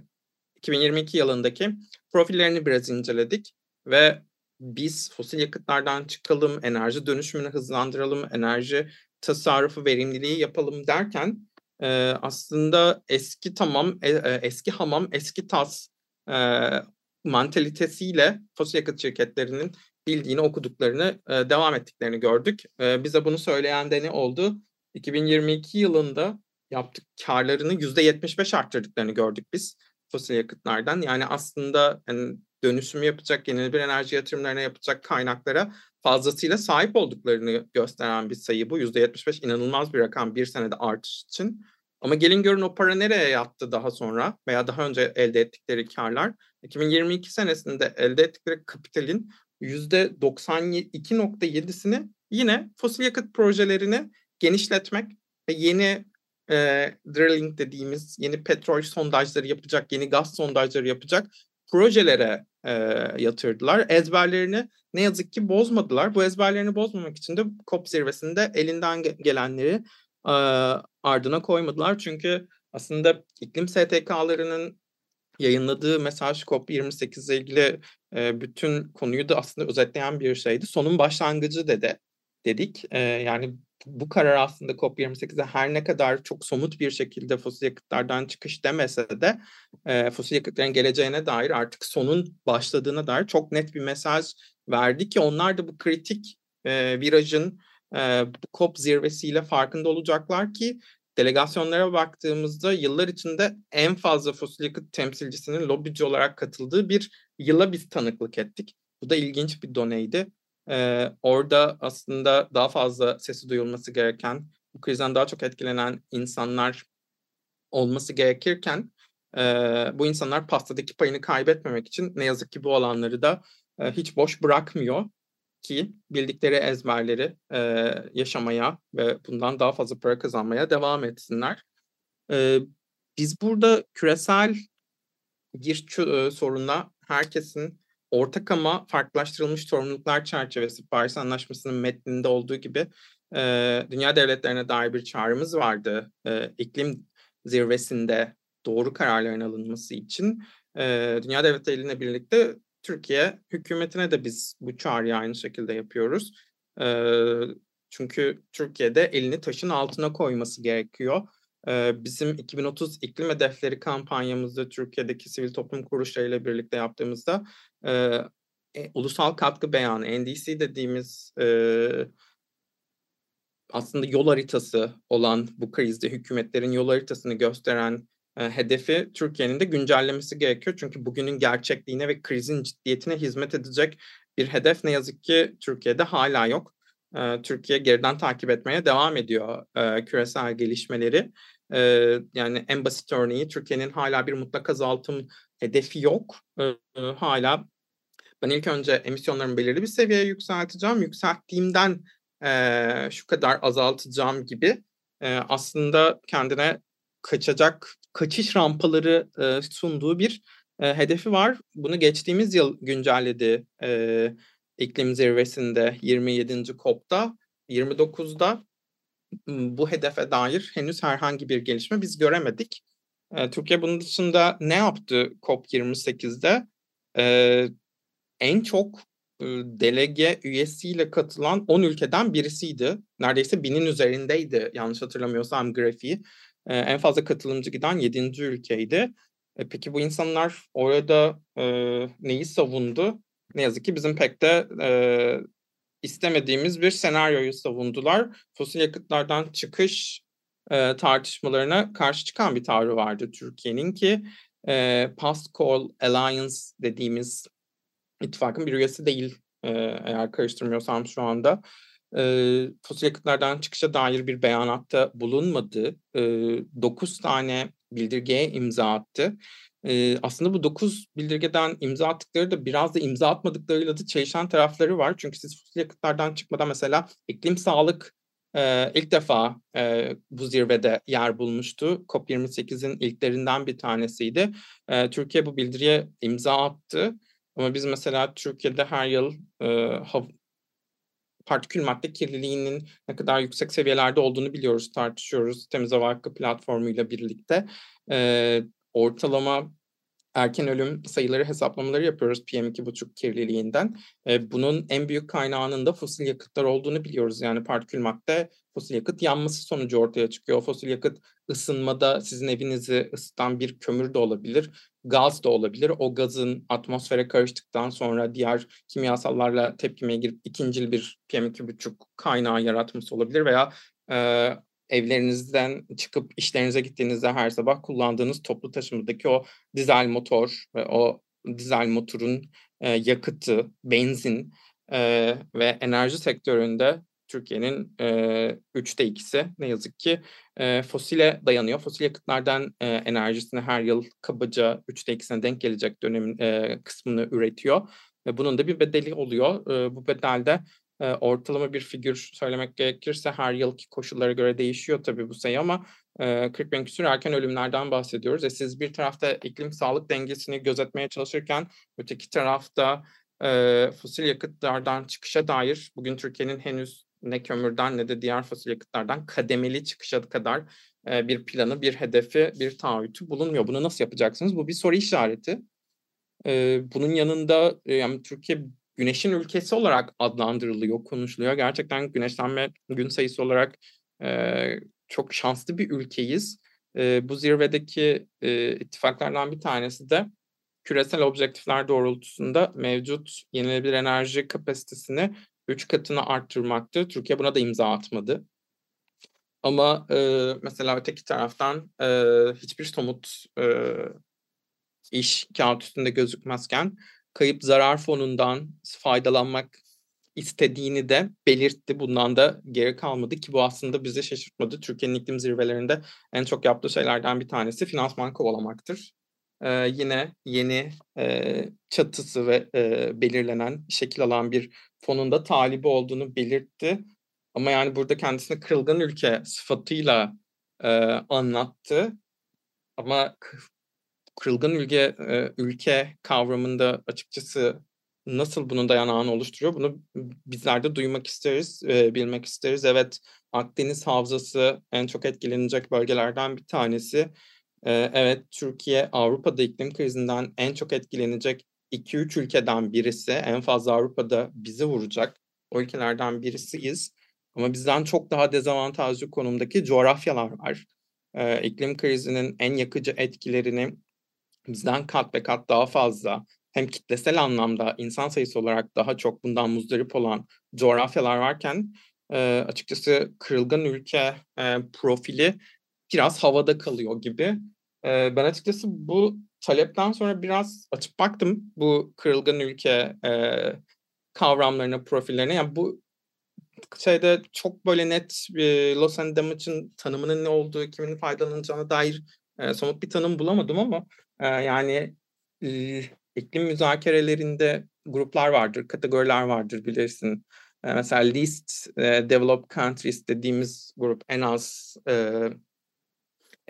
2022 yılındaki profillerini biraz inceledik ve biz fosil yakıtlardan çıkalım, enerji dönüşümünü hızlandıralım, enerji tasarrufu, verimliliği yapalım derken e, aslında eski tamam, e, eski hamam, eski tas e, mantalitesiyle fosil yakıt şirketlerinin bildiğini, okuduklarını e, devam ettiklerini gördük. E, bize bunu söyleyen de ne oldu? 2022 yılında yaptık karlarını %75 arttırdıklarını gördük biz fosil yakıtlardan. Yani aslında yani dönüşümü yapacak, yenilenebilir enerji yatırımlarına yapacak kaynaklara fazlasıyla sahip olduklarını gösteren bir sayı bu. %75 inanılmaz bir rakam bir senede artış için. Ama gelin görün o para nereye yattı daha sonra veya daha önce elde ettikleri karlar. 2022 senesinde elde ettikleri kapitalin %92.7'sini yine fosil yakıt projelerini genişletmek ve yeni e, drilling dediğimiz yeni petrol sondajları yapacak, yeni gaz sondajları yapacak projelere e, yatırdılar. Ezberlerini ne yazık ki bozmadılar. Bu ezberlerini bozmamak için de COP zirvesinde elinden gelenleri ardına koymadılar. Çünkü aslında iklim STK'larının yayınladığı mesaj COP28 ile ilgili e, bütün konuyu da aslında özetleyen bir şeydi. Sonun başlangıcı dedi dedik. E, yani bu karar aslında COP28'de her ne kadar çok somut bir şekilde fosil yakıtlardan çıkış demese de e, fosil yakıtların geleceğine dair artık sonun başladığına dair çok net bir mesaj verdi ki onlar da bu kritik e, virajın bu COP zirvesiyle farkında olacaklar ki delegasyonlara baktığımızda yıllar içinde en fazla fosil yakıt temsilcisinin lobici olarak katıldığı bir yıla biz tanıklık ettik. Bu da ilginç bir doneydi. Ee, orada aslında daha fazla sesi duyulması gereken, bu krizden daha çok etkilenen insanlar olması gerekirken e, bu insanlar pastadaki payını kaybetmemek için ne yazık ki bu alanları da e, hiç boş bırakmıyor ki bildikleri ezberleri e, yaşamaya ve bundan daha fazla para kazanmaya devam etsinler. E, biz burada küresel bir e, soruna herkesin ortak ama farklılaştırılmış sorumluluklar çerçevesi Paris Anlaşması'nın metninde olduğu gibi e, dünya devletlerine dair bir çağrımız vardı. E, iklim zirvesinde doğru kararların alınması için e, dünya devletleriyle birlikte Türkiye hükümetine de biz bu çağrıyı aynı şekilde yapıyoruz. E, çünkü Türkiye'de elini taşın altına koyması gerekiyor. E, bizim 2030 iklim hedefleri kampanyamızda Türkiye'deki sivil toplum kuruluşlarıyla birlikte yaptığımızda e, ulusal katkı beyanı NDC dediğimiz e, aslında yol haritası olan bu krizde hükümetlerin yol haritasını gösteren hedefi Türkiye'nin de güncellemesi gerekiyor. Çünkü bugünün gerçekliğine ve krizin ciddiyetine hizmet edecek bir hedef ne yazık ki Türkiye'de hala yok. Türkiye geriden takip etmeye devam ediyor küresel gelişmeleri. Yani en basit örneği Türkiye'nin hala bir mutlak azaltım hedefi yok. Hala ben ilk önce emisyonlarımı belirli bir seviyeye yükselteceğim. Yükselttiğimden şu kadar azaltacağım gibi aslında kendine kaçacak kaçış rampaları e, sunduğu bir e, hedefi var. Bunu geçtiğimiz yıl güncelledi e, iklim zirvesinde 27. COP'ta 29'da bu hedefe dair henüz herhangi bir gelişme biz göremedik. E, Türkiye bunun dışında ne yaptı COP28'de? E, en çok e, delege üyesiyle katılan 10 ülkeden birisiydi. Neredeyse binin üzerindeydi yanlış hatırlamıyorsam grafiği. En fazla katılımcı giden 7. ülkeydi. E, peki bu insanlar orada e, neyi savundu? Ne yazık ki bizim pek de e, istemediğimiz bir senaryoyu savundular. Fosil yakıtlardan çıkış e, tartışmalarına karşı çıkan bir tavrı vardı Türkiye'nin ki e, Past Coal Alliance dediğimiz ittifakın bir üyesi değil e, eğer karıştırmıyorsam şu anda. E, fosil yakıtlardan çıkışa dair bir beyanatta bulunmadı. E, 9 tane bildirgeye imza attı. E, aslında bu 9 bildirgeden imza attıkları da biraz da imza atmadıklarıyla da çelişen tarafları var. Çünkü siz fosil yakıtlardan çıkmadan mesela iklim sağlık e, ilk defa e, bu zirvede yer bulmuştu. COP28'in ilklerinden bir tanesiydi. E, Türkiye bu bildiriye imza attı. Ama biz mesela Türkiye'de her yıl e, partikül madde kirliliğinin ne kadar yüksek seviyelerde olduğunu biliyoruz, tartışıyoruz. Temiz Hava Hakkı platformuyla birlikte. E, ortalama erken ölüm sayıları hesaplamaları yapıyoruz PM2,5 kirliliğinden. E, bunun en büyük kaynağının da fosil yakıtlar olduğunu biliyoruz. Yani partikül madde fosil yakıt yanması sonucu ortaya çıkıyor. Fosil yakıt ısınmada sizin evinizi ısıtan bir kömür de olabilir, gaz da olabilir. O gazın atmosfere karıştıktan sonra diğer kimyasallarla tepkimeye girip ikincil bir PM2,5 kaynağı yaratması olabilir veya e, evlerinizden çıkıp işlerinize gittiğinizde her sabah kullandığınız toplu taşımadaki o dizel motor ve o dizel motorun e, yakıtı, benzin e, ve enerji sektöründe Türkiye'nin e, üçte ikisi ne yazık ki e, fosile dayanıyor. Fosil yakıtlardan e, enerjisini her yıl kabaca üçte ikisine denk gelecek dönemin e, kısmını üretiyor. Ve bunun da bir bedeli oluyor. E, bu bedelde e, ortalama bir figür söylemek gerekirse her yılki koşullara göre değişiyor tabii bu sayı ama e, 40 bin küsur erken ölümlerden bahsediyoruz. E, siz bir tarafta iklim sağlık dengesini gözetmeye çalışırken öteki tarafta e, fosil yakıtlardan çıkışa dair bugün Türkiye'nin henüz ne kömürden ne de diğer fosil yakıtlardan kademeli çıkışa kadar e, bir planı, bir hedefi, bir taahhütü bulunmuyor. Bunu nasıl yapacaksınız? Bu bir soru işareti. E, bunun yanında e, yani Türkiye güneşin ülkesi olarak adlandırılıyor, konuşuluyor. Gerçekten güneşlenme gün sayısı olarak e, çok şanslı bir ülkeyiz. E, bu zirvedeki e, ittifaklardan bir tanesi de küresel objektifler doğrultusunda mevcut yenilenebilir enerji kapasitesini 3 katına arttırmaktı. Türkiye buna da imza atmadı. Ama e, mesela öteki taraftan e, hiçbir somut e, iş kağıt üstünde gözükmezken kayıp zarar fonundan faydalanmak istediğini de belirtti. Bundan da geri kalmadı ki bu aslında bizi şaşırtmadı. Türkiye'nin iklim zirvelerinde en çok yaptığı şeylerden bir tanesi finansman kovalamaktır. Ee, yine yeni e, çatısı ve e, belirlenen şekil alan bir fonunda talibi olduğunu belirtti. Ama yani burada kendisini kırılgan ülke sıfatıyla e, anlattı. Ama kırılgan ülke ülke kavramında açıkçası nasıl bunun dayanağını oluşturuyor bunu bizler de duymak isteriz, bilmek isteriz. Evet Akdeniz havzası en çok etkilenecek bölgelerden bir tanesi. Evet Türkiye Avrupa'da iklim krizinden en çok etkilenecek 2-3 ülkeden birisi. En fazla Avrupa'da bizi vuracak o ülkelerden birisiyiz. Ama bizden çok daha dezavantajlı konumdaki coğrafyalar var. İklim krizinin en yakıcı etkilerini bizden kat ve kat daha fazla hem kitlesel anlamda insan sayısı olarak daha çok bundan muzdarip olan coğrafyalar varken e, açıkçası kırılgan ülke e, profili biraz havada kalıyor gibi. E, ben açıkçası bu talepten sonra biraz açıp baktım bu kırılgan ülke e, kavramlarına, profillerine. Yani bu şeyde çok böyle net e, Los and Damage'ın tanımının ne olduğu, kimin faydalanacağına dair e, somut bir tanım bulamadım ama e, yani e, iklim müzakerelerinde gruplar vardır, kategoriler vardır bilirsin. E, mesela least e, developed countries dediğimiz grup en az e,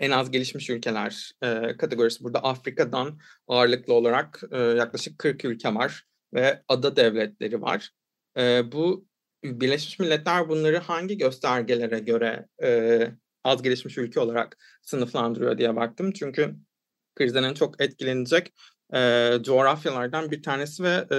en az gelişmiş ülkeler e, kategorisi. Burada Afrika'dan ağırlıklı olarak e, yaklaşık 40 ülke var ve ada devletleri var. E, bu Birleşmiş Milletler bunları hangi göstergelere göre e, az gelişmiş ülke olarak sınıflandırıyor diye baktım. Çünkü krizden en çok etkilenecek e, coğrafyalardan bir tanesi ve e,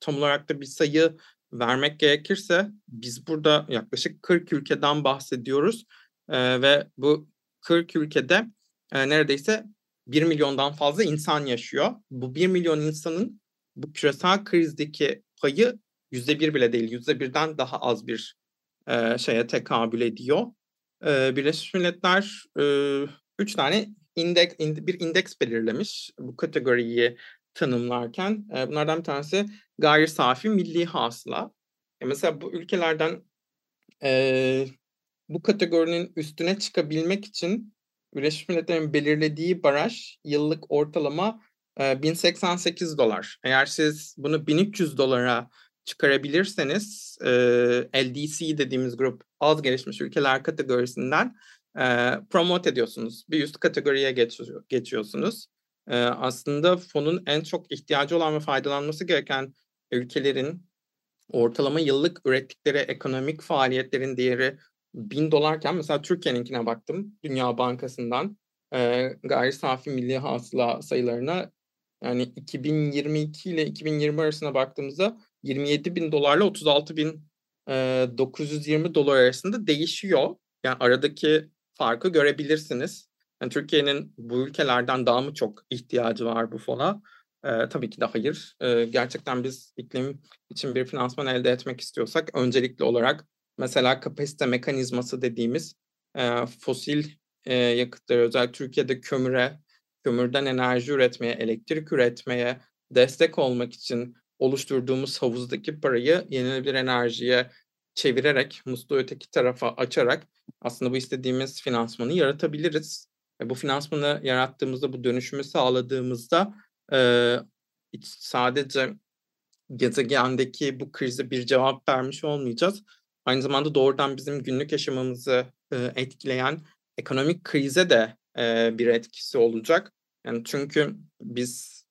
tam olarak da bir sayı vermek gerekirse biz burada yaklaşık 40 ülkeden bahsediyoruz e, ve bu 40 ülkede e, neredeyse 1 milyondan fazla insan yaşıyor. Bu 1 milyon insanın bu küresel krizdeki payı %1 bile değil, %1'den daha az bir e, şeye tekabül ediyor. E, Birleşmiş Milletler e, tane indeks, ind, bir indeks belirlemiş bu kategoriyi tanımlarken. E, bunlardan bir tanesi gayri safi milli hasıla. E, mesela bu ülkelerden e, bu kategorinin üstüne çıkabilmek için Birleşmiş Milletler'in belirlediği baraj yıllık ortalama e, 1088 dolar. Eğer siz bunu 1300 dolara çıkarabilirseniz LDC dediğimiz grup az gelişmiş ülkeler kategorisinden promote ediyorsunuz. Bir üst kategoriye geçiyor, geçiyorsunuz. Aslında fonun en çok ihtiyacı olan ve faydalanması gereken ülkelerin ortalama yıllık ürettikleri ekonomik faaliyetlerin değeri 1000 dolarken mesela Türkiye'ninkine baktım Dünya Bankası'ndan e, gayri safi milli hasıla sayılarına yani 2022 ile 2020 arasına baktığımızda 27 bin dolarla 36 bin e, 920 dolar arasında değişiyor. Yani aradaki farkı görebilirsiniz. Yani Türkiye'nin bu ülkelerden daha mı çok ihtiyacı var bu fona? E, tabii ki de hayır. E, gerçekten biz iklim için bir finansman elde etmek istiyorsak öncelikli olarak mesela kapasite mekanizması dediğimiz e, fosil e, yakıtları özellikle Türkiye'de kömüre, kömürden enerji üretmeye, elektrik üretmeye destek olmak için oluşturduğumuz havuzdaki parayı yenilenebilir enerjiye çevirerek, musluğu öteki tarafa açarak aslında bu istediğimiz finansmanı yaratabiliriz. Ve bu finansmanı yarattığımızda, bu dönüşümü sağladığımızda e, sadece gezegendeki bu krize bir cevap vermiş olmayacağız. Aynı zamanda doğrudan bizim günlük yaşamımızı e, etkileyen ekonomik krize de e, bir etkisi olacak. Yani çünkü biz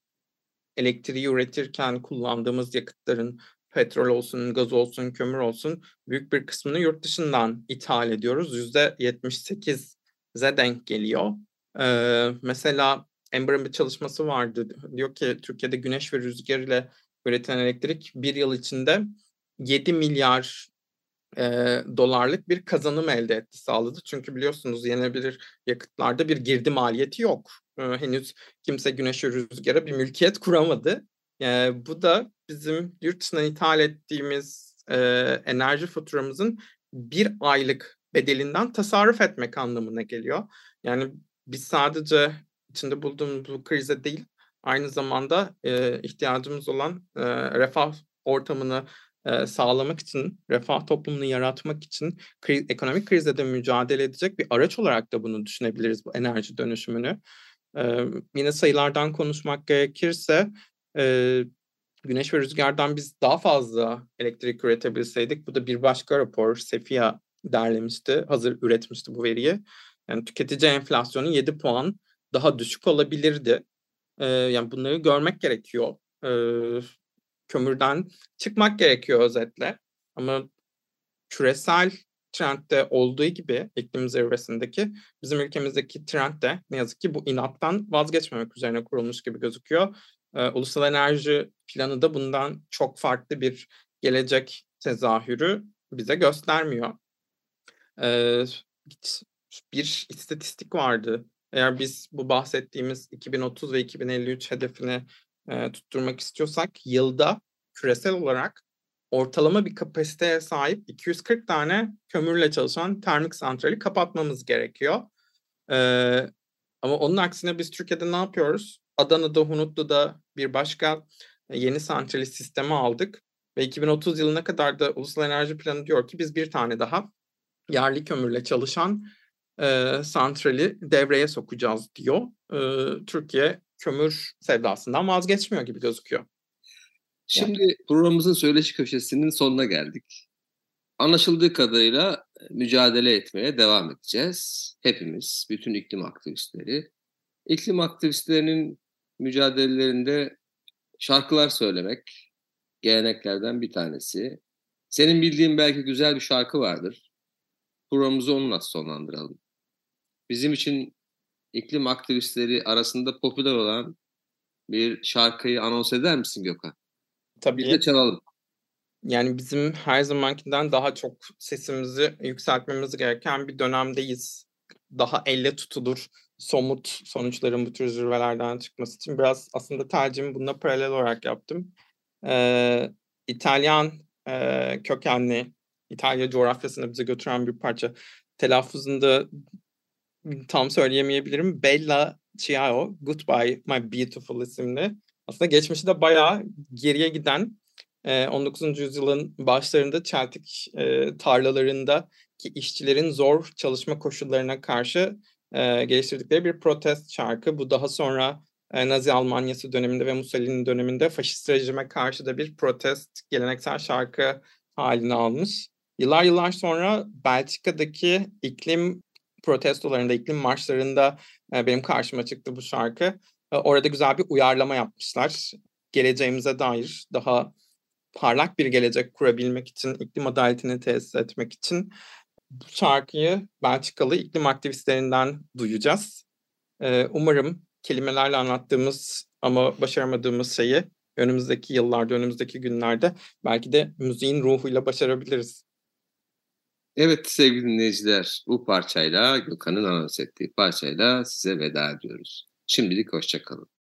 elektriği üretirken kullandığımız yakıtların petrol olsun, gaz olsun, kömür olsun büyük bir kısmını yurt dışından ithal ediyoruz. Yüzde 78'e denk geliyor. Ee, mesela Ember'ın bir çalışması vardı. Diyor ki Türkiye'de güneş ve rüzgar ile üretilen elektrik bir yıl içinde 7 milyar e, dolarlık bir kazanım elde etti sağladı. Çünkü biliyorsunuz yenilebilir yakıtlarda bir girdi maliyeti yok. E, henüz kimse güneş ve rüzgara bir mülkiyet kuramadı. E, bu da bizim yurt dışından ithal ettiğimiz e, enerji faturamızın bir aylık bedelinden tasarruf etmek anlamına geliyor. Yani biz sadece içinde bulduğumuz bu krize değil, aynı zamanda e, ihtiyacımız olan e, refah ortamını e, sağlamak için, refah toplumunu yaratmak için kriz, ekonomik krizle de mücadele edecek bir araç olarak da bunu düşünebiliriz bu enerji dönüşümünü. E, yine sayılardan konuşmak gerekirse e, güneş ve rüzgardan biz daha fazla elektrik üretebilseydik, bu da bir başka rapor, Sefia derlemişti, hazır üretmişti bu veriyi. Yani tüketici enflasyonu 7 puan daha düşük olabilirdi. Ee, yani bunları görmek gerekiyor. Kömürden çıkmak gerekiyor özetle. Ama küresel trendde olduğu gibi iklim zirvesindeki bizim ülkemizdeki trend de ne yazık ki bu inattan vazgeçmemek üzerine kurulmuş gibi gözüküyor. Ee, Ulusal Enerji Planı da bundan çok farklı bir gelecek tezahürü bize göstermiyor. Ee, bir istatistik vardı. Eğer biz bu bahsettiğimiz 2030 ve 2053 hedefini e, tutturmak istiyorsak yılda küresel olarak ortalama bir kapasiteye sahip 240 tane kömürle çalışan termik santrali kapatmamız gerekiyor. E, ama onun aksine biz Türkiye'de ne yapıyoruz? Adana'da, Hunutlu'da bir başka yeni santrali sistemi aldık. Ve 2030 yılına kadar da Ulusal Enerji Planı diyor ki biz bir tane daha yerli kömürle çalışan e, santrali devreye sokacağız diyor. E, Türkiye kömür sevdasından vazgeçmiyor gibi gözüküyor. Şimdi yani. programımızın söyleşi köşesinin sonuna geldik. Anlaşıldığı kadarıyla mücadele etmeye devam edeceğiz. Hepimiz, bütün iklim aktivistleri. İklim aktivistlerinin mücadelelerinde şarkılar söylemek geleneklerden bir tanesi. Senin bildiğin belki güzel bir şarkı vardır. Programımızı onunla sonlandıralım. Bizim için iklim aktivistleri arasında popüler olan bir şarkıyı anons eder misin Gökhan? Tabii. Biz de çalalım. Yani bizim her zamankinden daha çok sesimizi yükseltmemiz gereken bir dönemdeyiz. Daha elle tutulur somut sonuçların bu tür zirvelerden çıkması için biraz aslında tercihimi bununla paralel olarak yaptım. Ee, İtalyan e, kökenli, İtalya coğrafyasına bize götüren bir parça. Telaffuzunda tam söyleyemeyebilirim. Bella Ciao, Goodbye My Beautiful isimli. Aslında geçmişte de bayağı geriye giden 19. yüzyılın başlarında çeltik e, tarlalarında ki işçilerin zor çalışma koşullarına karşı e, geliştirdikleri bir protest şarkı. Bu daha sonra e, Nazi Almanyası döneminde ve Mussolini döneminde faşist rejime karşı da bir protest geleneksel şarkı halini almış. Yıllar yıllar sonra Belçika'daki iklim protestolarında, iklim marşlarında e, benim karşıma çıktı bu şarkı. E, orada güzel bir uyarlama yapmışlar. Geleceğimize dair daha parlak bir gelecek kurabilmek için, iklim adaletini tesis etmek için bu şarkıyı Belçikalı iklim aktivistlerinden duyacağız. Ee, umarım kelimelerle anlattığımız ama başaramadığımız şeyi önümüzdeki yıllarda, önümüzdeki günlerde belki de müziğin ruhuyla başarabiliriz. Evet sevgili dinleyiciler bu parçayla Gökhan'ın anons ettiği parçayla size veda ediyoruz. Şimdilik hoşçakalın.